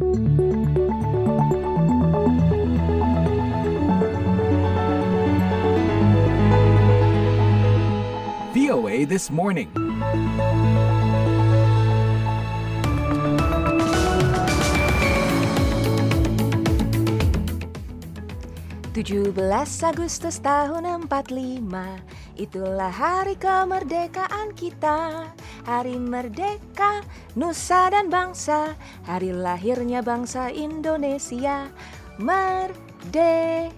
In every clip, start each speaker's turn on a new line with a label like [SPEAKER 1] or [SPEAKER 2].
[SPEAKER 1] VOA This Morning.
[SPEAKER 2] Tujuh belas Agustus tahun 45 Itulah hari kemerdekaan kita Hari merdeka Nusa dan bangsa Hari lahirnya bangsa Indonesia Merdeka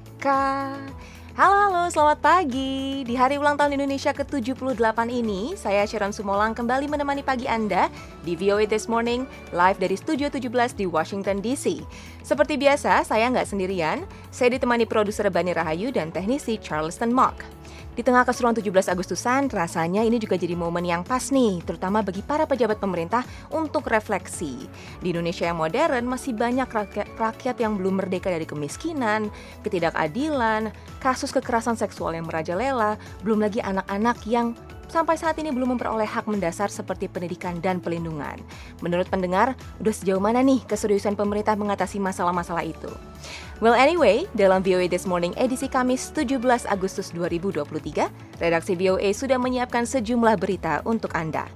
[SPEAKER 2] Halo halo, selamat pagi. Di hari ulang tahun Indonesia ke-78 ini, saya Sharon Sumolang kembali menemani pagi Anda di VOA This Morning, live dari Studio 17 di Washington DC. Seperti biasa, saya nggak sendirian, saya ditemani produser Bani Rahayu dan teknisi Charleston Mock. Di tengah keseruan 17 Agustusan, rasanya ini juga jadi momen yang pas nih, terutama bagi para pejabat pemerintah untuk refleksi. Di Indonesia yang modern, masih banyak rakyat, yang belum merdeka dari kemiskinan, ketidakadilan, kasus kekerasan seksual yang merajalela, belum lagi anak-anak yang sampai saat ini belum memperoleh hak mendasar seperti pendidikan dan pelindungan. Menurut pendengar, udah sejauh mana nih keseriusan pemerintah mengatasi masalah-masalah itu? Well anyway, dalam VOA This Morning edisi Kamis 17 Agustus 2023, redaksi VOA sudah menyiapkan sejumlah berita untuk Anda.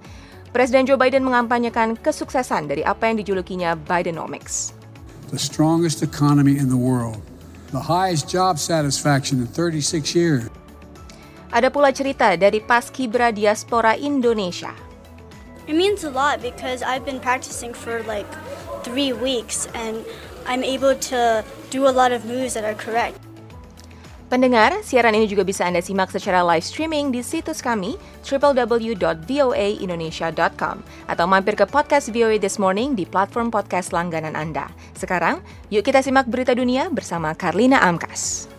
[SPEAKER 2] Presiden Joe Biden mengampanyekan kesuksesan dari apa yang dijulukinya Bidenomics.
[SPEAKER 3] The strongest economy in the world, the highest job satisfaction in 36 years.
[SPEAKER 2] Ada pula cerita dari Paskibra Diaspora Indonesia.
[SPEAKER 4] It means a lot because I've been practicing for like three weeks and I'm able to do a lot of moves that are correct.
[SPEAKER 2] Pendengar, siaran ini juga bisa Anda simak secara live streaming di situs kami www.voaindonesia.com atau mampir ke podcast VOA This Morning di platform podcast langganan Anda. Sekarang, yuk kita simak berita dunia bersama Karlina Amkas.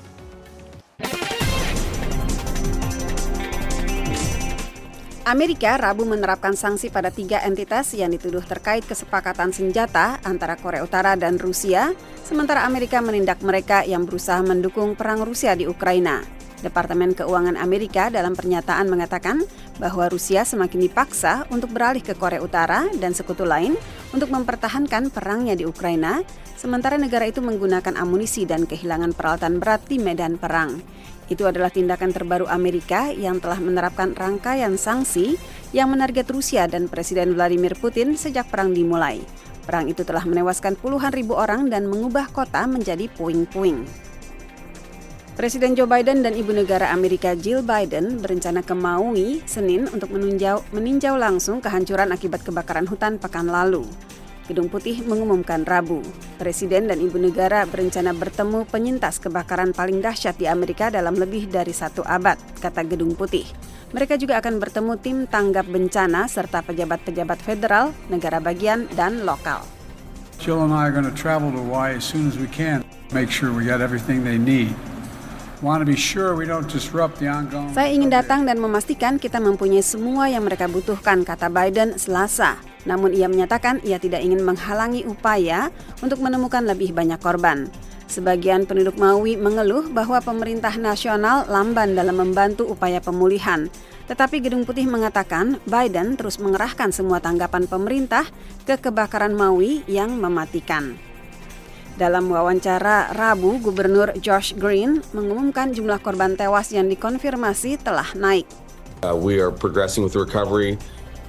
[SPEAKER 5] Amerika Rabu menerapkan sanksi pada tiga entitas yang dituduh terkait kesepakatan senjata antara Korea Utara dan Rusia, sementara Amerika menindak mereka yang berusaha mendukung perang Rusia di Ukraina. Departemen Keuangan Amerika dalam pernyataan mengatakan bahwa Rusia semakin dipaksa untuk beralih ke Korea Utara dan sekutu lain untuk mempertahankan perangnya di Ukraina, sementara negara itu menggunakan amunisi dan kehilangan peralatan berat di medan perang. Itu adalah tindakan terbaru Amerika yang telah menerapkan rangkaian sanksi yang menarget Rusia dan Presiden Vladimir Putin sejak perang dimulai. Perang itu telah menewaskan puluhan ribu orang dan mengubah kota menjadi puing-puing. Presiden Joe Biden dan ibu negara Amerika Jill Biden berencana ke Maui Senin untuk meninjau, meninjau langsung kehancuran akibat kebakaran hutan pekan lalu. Gedung Putih mengumumkan Rabu, Presiden dan Ibu Negara berencana bertemu penyintas kebakaran paling dahsyat di Amerika dalam lebih dari satu abad, kata Gedung Putih. Mereka juga akan bertemu tim tanggap bencana serta pejabat-pejabat federal, negara bagian, dan lokal.
[SPEAKER 3] Jill and I are going to travel to Hawaii as soon as we can. Make sure we got everything they need.
[SPEAKER 5] Saya ingin datang dan memastikan kita mempunyai semua yang mereka butuhkan, kata Biden Selasa. Namun ia menyatakan ia tidak ingin menghalangi upaya untuk menemukan lebih banyak korban. Sebagian penduduk Maui mengeluh bahwa pemerintah nasional lamban dalam membantu upaya pemulihan. Tetapi Gedung Putih mengatakan Biden terus mengerahkan semua tanggapan pemerintah ke kebakaran Maui yang mematikan. Dalam wawancara Rabu, Gubernur Josh Green mengumumkan jumlah korban tewas yang dikonfirmasi telah naik.
[SPEAKER 6] Uh, we are progressing with recovery.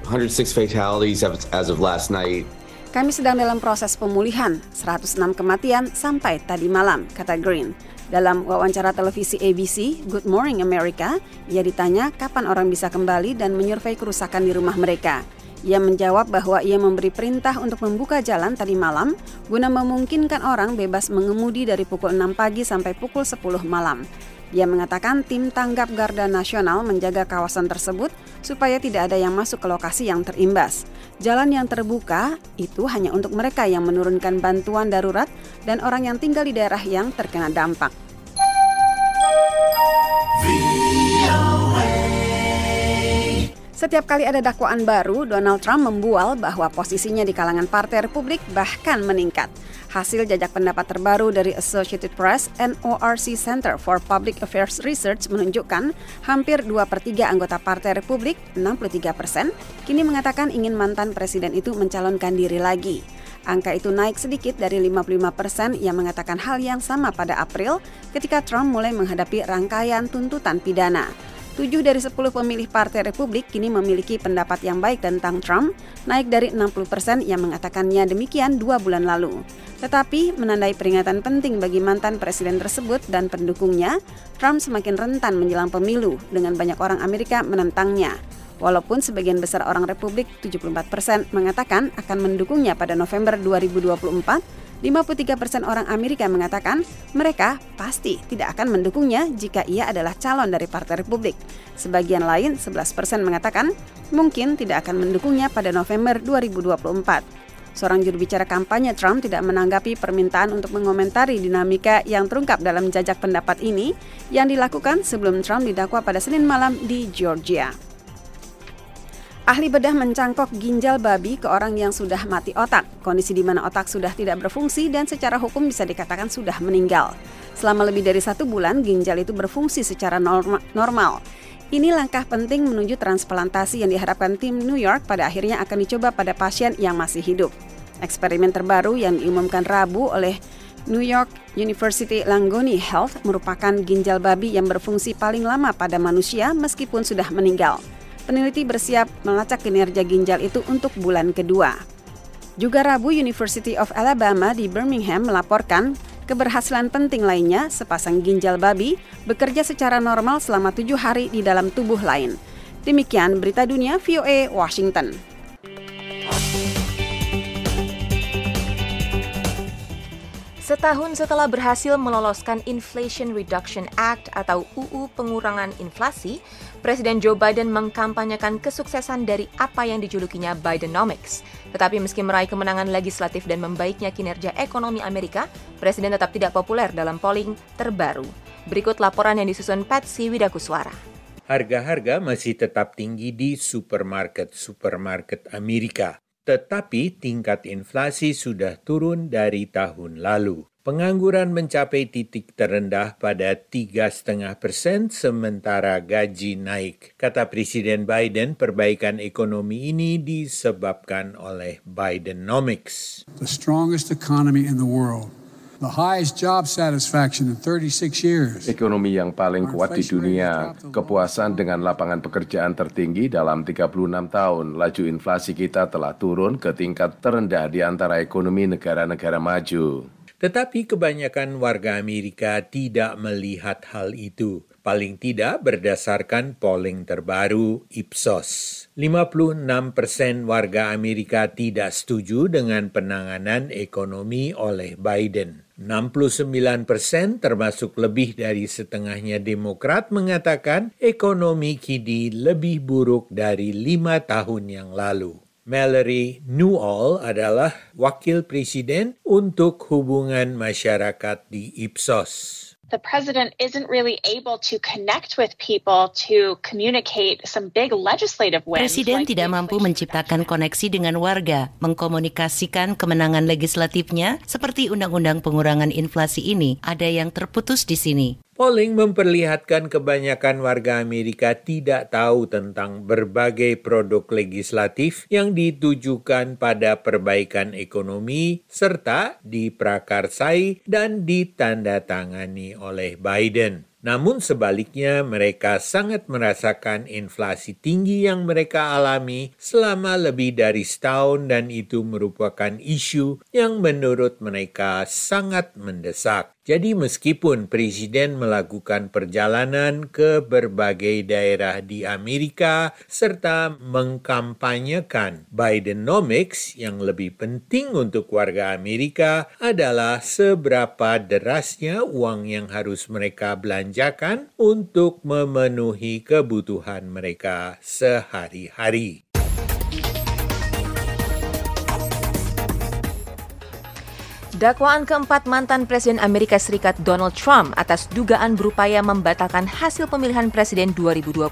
[SPEAKER 6] 106 fatalities as of last night.
[SPEAKER 5] Kami sedang dalam proses pemulihan, 106 kematian sampai tadi malam, kata Green. Dalam wawancara televisi ABC, Good Morning America, ia ditanya kapan orang bisa kembali dan menyurvei kerusakan di rumah mereka. Ia menjawab bahwa ia memberi perintah untuk membuka jalan tadi malam guna memungkinkan orang bebas mengemudi dari pukul 6 pagi sampai pukul 10 malam. Dia mengatakan tim tanggap Garda Nasional menjaga kawasan tersebut supaya tidak ada yang masuk ke lokasi yang terimbas. Jalan yang terbuka itu hanya untuk mereka yang menurunkan bantuan darurat dan orang yang tinggal di daerah yang terkena dampak. Setiap kali ada dakwaan baru, Donald Trump membual bahwa posisinya di kalangan Partai Republik bahkan meningkat. Hasil jajak pendapat terbaru dari Associated Press NORC Center for Public Affairs Research menunjukkan hampir 2 per 3 anggota Partai Republik, 63 persen, kini mengatakan ingin mantan presiden itu mencalonkan diri lagi. Angka itu naik sedikit dari 55 persen yang mengatakan hal yang sama pada April ketika Trump mulai menghadapi rangkaian tuntutan pidana. Tujuh dari sepuluh pemilih Partai Republik kini memiliki pendapat yang baik tentang Trump, naik dari 60 persen yang mengatakannya demikian dua bulan lalu. Tetapi menandai peringatan penting bagi mantan presiden tersebut dan pendukungnya, Trump semakin rentan menjelang pemilu dengan banyak orang Amerika menentangnya. Walaupun sebagian besar orang Republik 74 persen mengatakan akan mendukungnya pada November 2024, 53 persen orang Amerika mengatakan mereka pasti tidak akan mendukungnya jika ia adalah calon dari Partai Republik. Sebagian lain, 11 persen mengatakan mungkin tidak akan mendukungnya pada November 2024. Seorang juru bicara kampanye Trump tidak menanggapi permintaan untuk mengomentari dinamika yang terungkap dalam jajak pendapat ini yang dilakukan sebelum Trump didakwa pada Senin malam di Georgia. Ahli bedah mencangkok ginjal babi ke orang yang sudah mati otak, kondisi di mana otak sudah tidak berfungsi dan secara hukum bisa dikatakan sudah meninggal. Selama lebih dari satu bulan, ginjal itu berfungsi secara normal. Ini langkah penting menuju transplantasi yang diharapkan tim New York pada akhirnya akan dicoba pada pasien yang masih hidup. Eksperimen terbaru yang diumumkan Rabu oleh New York University Langone Health merupakan ginjal babi yang berfungsi paling lama pada manusia meskipun sudah meninggal peneliti bersiap melacak kinerja ginjal itu untuk bulan kedua. Juga Rabu University of Alabama di Birmingham melaporkan keberhasilan penting lainnya sepasang ginjal babi bekerja secara normal selama tujuh hari di dalam tubuh lain. Demikian berita dunia VOA Washington.
[SPEAKER 2] Setahun setelah berhasil meloloskan Inflation Reduction Act atau UU pengurangan inflasi, Presiden Joe Biden mengkampanyekan kesuksesan dari apa yang dijulukinya Bidenomics. Tetapi meski meraih kemenangan legislatif dan membaiknya kinerja ekonomi Amerika, Presiden tetap tidak populer dalam polling terbaru. Berikut laporan yang disusun Patsy Widakuswara.
[SPEAKER 1] Harga-harga masih tetap tinggi di supermarket-supermarket Amerika tetapi tingkat inflasi sudah turun dari tahun lalu. Pengangguran mencapai titik terendah pada 3,5 persen sementara gaji naik. Kata Presiden Biden, perbaikan ekonomi ini disebabkan oleh Bidenomics.
[SPEAKER 3] The strongest economy in the world the highest job satisfaction in 36 years.
[SPEAKER 7] Ekonomi yang paling kuat di dunia, kepuasan dengan lapangan pekerjaan tertinggi dalam 36 tahun, laju inflasi kita telah turun ke tingkat terendah di antara ekonomi negara-negara maju.
[SPEAKER 1] Tetapi kebanyakan warga Amerika tidak melihat hal itu paling tidak berdasarkan polling terbaru Ipsos. 56 persen warga Amerika tidak setuju dengan penanganan ekonomi oleh Biden. 69 persen termasuk lebih dari setengahnya Demokrat mengatakan ekonomi kini lebih buruk dari lima tahun yang lalu. Mallory Newall adalah wakil presiden untuk hubungan masyarakat di Ipsos
[SPEAKER 8] the president isn't really able to connect with people to communicate some big legislative wins.
[SPEAKER 9] Presiden tidak mampu menciptakan koneksi dengan warga, mengkomunikasikan kemenangan legislatifnya seperti undang-undang pengurangan inflasi ini. Ada yang terputus di sini.
[SPEAKER 1] Polling memperlihatkan kebanyakan warga Amerika tidak tahu tentang berbagai produk legislatif yang ditujukan pada perbaikan ekonomi serta diprakarsai dan ditandatangani oleh Biden. Namun sebaliknya mereka sangat merasakan inflasi tinggi yang mereka alami selama lebih dari setahun dan itu merupakan isu yang menurut mereka sangat mendesak. Jadi meskipun presiden melakukan perjalanan ke berbagai daerah di Amerika serta mengkampanyekan Bidenomics yang lebih penting untuk warga Amerika adalah seberapa derasnya uang yang harus mereka belanjakan untuk memenuhi kebutuhan mereka sehari-hari.
[SPEAKER 2] Dakwaan keempat mantan Presiden Amerika Serikat Donald Trump atas dugaan berupaya membatalkan hasil pemilihan presiden 2020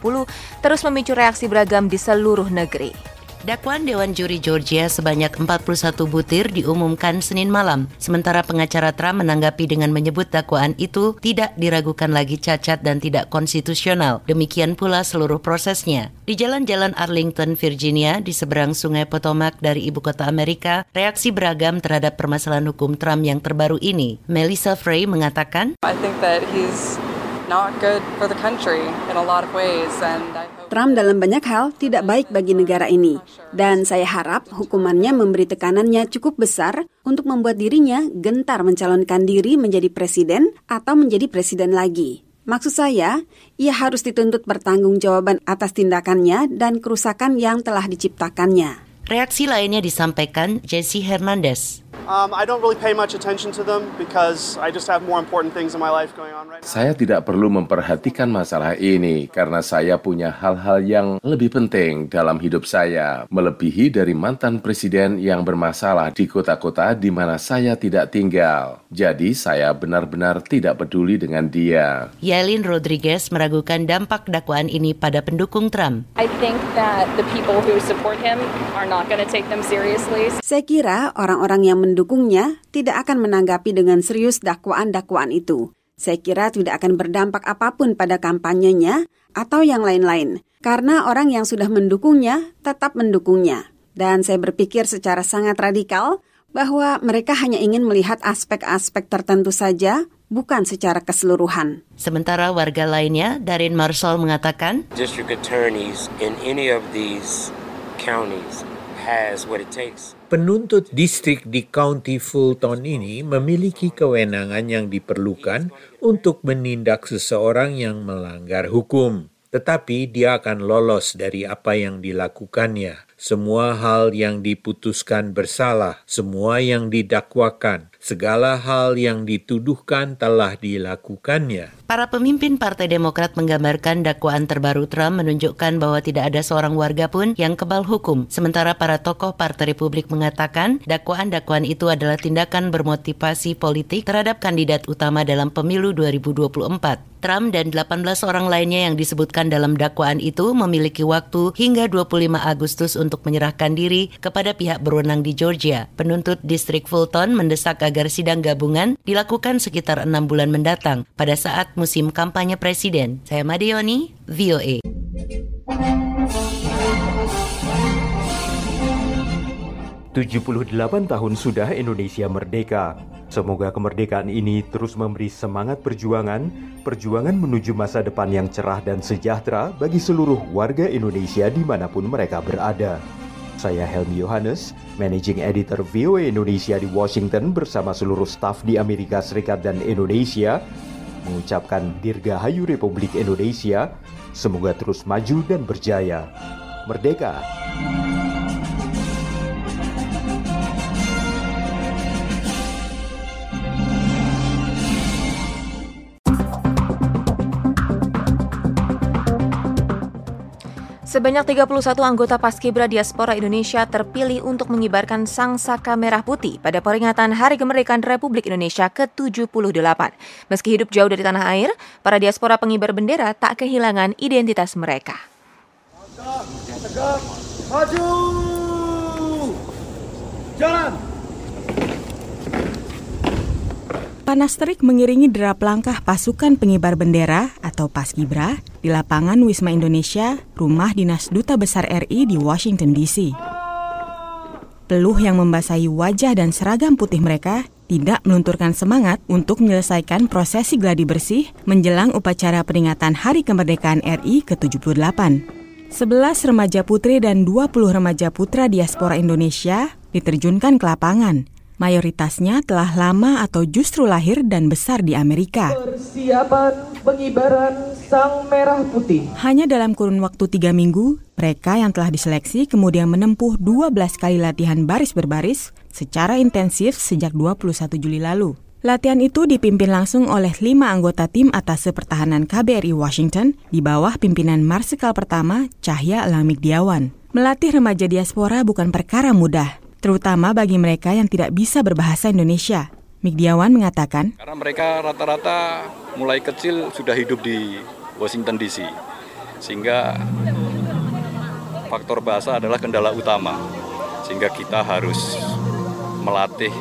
[SPEAKER 2] terus memicu reaksi beragam di seluruh negeri.
[SPEAKER 9] Dakwaan Dewan Juri Georgia sebanyak 41 butir diumumkan Senin malam, sementara pengacara Trump menanggapi dengan menyebut dakwaan itu tidak diragukan lagi cacat dan tidak konstitusional. Demikian pula seluruh prosesnya. Di jalan-jalan Arlington, Virginia, di seberang sungai Potomac dari ibu kota Amerika, reaksi beragam terhadap permasalahan hukum Trump yang terbaru ini. Melissa Frey mengatakan,
[SPEAKER 10] I think that he's not good for the country in a lot of ways and
[SPEAKER 5] Trump dalam banyak hal tidak baik bagi negara ini, dan saya harap hukumannya memberi tekanannya cukup besar untuk membuat dirinya gentar mencalonkan diri menjadi presiden atau menjadi presiden lagi. Maksud saya, ia harus dituntut bertanggung-jawaban atas tindakannya dan kerusakan yang telah diciptakannya.
[SPEAKER 9] Reaksi lainnya disampaikan Jesse Hernandez.
[SPEAKER 11] Um, I don't really pay much attention to them because I just have more important things in my life going on right now.
[SPEAKER 7] Saya tidak perlu memperhatikan masalah ini karena saya punya hal-hal yang lebih penting dalam hidup saya, melebihi dari mantan presiden yang bermasalah di kota-kota di mana saya tidak tinggal. Jadi saya benar-benar tidak peduli dengan dia.
[SPEAKER 9] Yelin Rodriguez meragukan dampak dakwaan ini pada pendukung Trump.
[SPEAKER 10] I think that the people who support him are not going to take them seriously.
[SPEAKER 5] Saya kira orang-orang yang mendukungnya tidak akan menanggapi dengan serius dakwaan-dakwaan itu. Saya kira tidak akan berdampak apa pun pada kampanyenya atau yang lain-lain, karena orang yang sudah mendukungnya tetap mendukungnya. Dan saya berpikir secara sangat radikal bahwa mereka hanya ingin melihat aspek-aspek tertentu saja, bukan secara keseluruhan.
[SPEAKER 9] Sementara warga lainnya, Darin Marshall mengatakan,
[SPEAKER 12] District attorneys in any of these counties has what it takes
[SPEAKER 1] Penuntut distrik di County Fulton ini memiliki kewenangan yang diperlukan untuk menindak seseorang yang melanggar hukum, tetapi dia akan lolos dari apa yang dilakukannya. Semua hal yang diputuskan bersalah, semua yang didakwakan, segala hal yang dituduhkan telah dilakukannya.
[SPEAKER 9] Para pemimpin Partai Demokrat menggambarkan dakwaan terbaru Trump menunjukkan bahwa tidak ada seorang warga pun yang kebal hukum. Sementara para tokoh Partai Republik mengatakan dakwaan-dakwaan itu adalah tindakan bermotivasi politik terhadap kandidat utama dalam pemilu 2024. Trump dan 18 orang lainnya yang disebutkan dalam dakwaan itu memiliki waktu hingga 25 Agustus untuk menyerahkan diri kepada pihak berwenang di Georgia. Penuntut distrik Fulton mendesak agar sidang gabungan dilakukan sekitar enam bulan mendatang pada saat musim kampanye presiden. Saya Madioni, VOA.
[SPEAKER 13] delapan tahun sudah Indonesia merdeka. Semoga kemerdekaan ini terus memberi semangat perjuangan, perjuangan menuju masa depan yang cerah dan sejahtera bagi seluruh warga Indonesia di mana pun mereka berada. Saya Helmi Yohanes, Managing Editor VOA Indonesia di Washington bersama seluruh staf di Amerika Serikat dan Indonesia, mengucapkan Dirgahayu Republik Indonesia, semoga terus maju dan berjaya. Merdeka!
[SPEAKER 2] Sebanyak 31 anggota Paskibra Diaspora Indonesia terpilih untuk mengibarkan sang saka merah putih pada peringatan Hari Kemerdekaan Republik Indonesia ke-78. Meski hidup jauh dari tanah air, para diaspora pengibar bendera tak kehilangan identitas mereka.
[SPEAKER 14] Tegak, maju, jalan.
[SPEAKER 15] Panas terik mengiringi derap langkah pasukan pengibar bendera atau Paskibra di lapangan Wisma Indonesia, rumah dinas Duta Besar RI di Washington DC. Peluh yang membasahi wajah dan seragam putih mereka tidak melunturkan semangat untuk menyelesaikan prosesi gladi bersih menjelang upacara peringatan Hari Kemerdekaan RI ke-78. 11 remaja putri dan 20 remaja putra diaspora Indonesia diterjunkan ke lapangan Mayoritasnya telah lama atau justru lahir dan besar di Amerika.
[SPEAKER 14] Persiapan pengibaran sang merah putih.
[SPEAKER 15] Hanya dalam kurun waktu tiga minggu, mereka yang telah diseleksi kemudian menempuh 12 kali latihan baris berbaris secara intensif sejak 21 Juli lalu. Latihan itu dipimpin langsung oleh lima anggota tim atas pertahanan KBRI Washington di bawah pimpinan Marsikal pertama Cahya Lamigdiawan. Melatih remaja diaspora bukan perkara mudah, terutama bagi mereka yang tidak bisa berbahasa Indonesia. Migdiawan mengatakan,
[SPEAKER 16] Karena mereka rata-rata mulai kecil sudah hidup di Washington DC, sehingga faktor bahasa adalah kendala utama. Sehingga kita harus melatih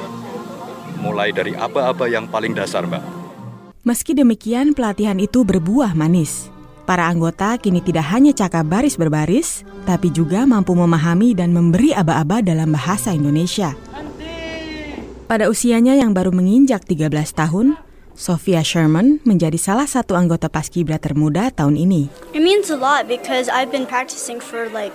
[SPEAKER 16] mulai dari aba-aba yang paling dasar, Mbak.
[SPEAKER 15] Meski demikian, pelatihan itu berbuah manis. Para anggota kini tidak hanya cakap baris berbaris, tapi juga mampu memahami dan memberi aba-aba dalam bahasa Indonesia. Pada usianya yang baru menginjak 13 tahun, Sophia Sherman menjadi salah satu anggota Paskibra termuda tahun ini.
[SPEAKER 4] It means a lot because I've been practicing for like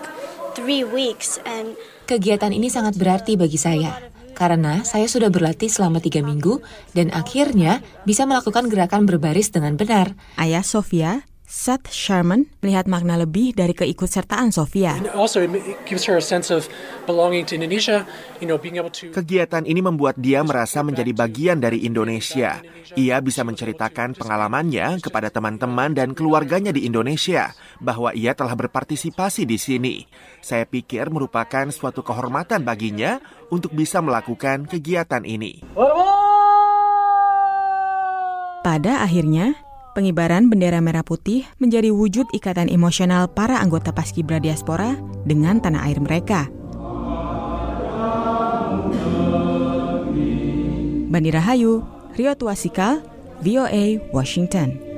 [SPEAKER 4] three weeks and
[SPEAKER 17] Kegiatan ini sangat berarti bagi saya karena saya sudah berlatih selama tiga minggu dan akhirnya bisa melakukan gerakan berbaris dengan benar.
[SPEAKER 15] Ayah Sophia, Seth Sherman melihat makna lebih dari keikutsertaan Sofia.
[SPEAKER 18] Kegiatan ini membuat dia merasa menjadi bagian dari Indonesia. Ia bisa menceritakan pengalamannya kepada teman-teman dan keluarganya di Indonesia bahwa ia telah berpartisipasi di sini. Saya pikir merupakan suatu kehormatan baginya untuk bisa melakukan kegiatan ini.
[SPEAKER 15] Pada akhirnya, Pengibaran bendera merah putih menjadi wujud ikatan emosional para anggota Paskibra diaspora dengan tanah air mereka. Bandi Rahayu, Rio Tuasikal, VOA, Washington.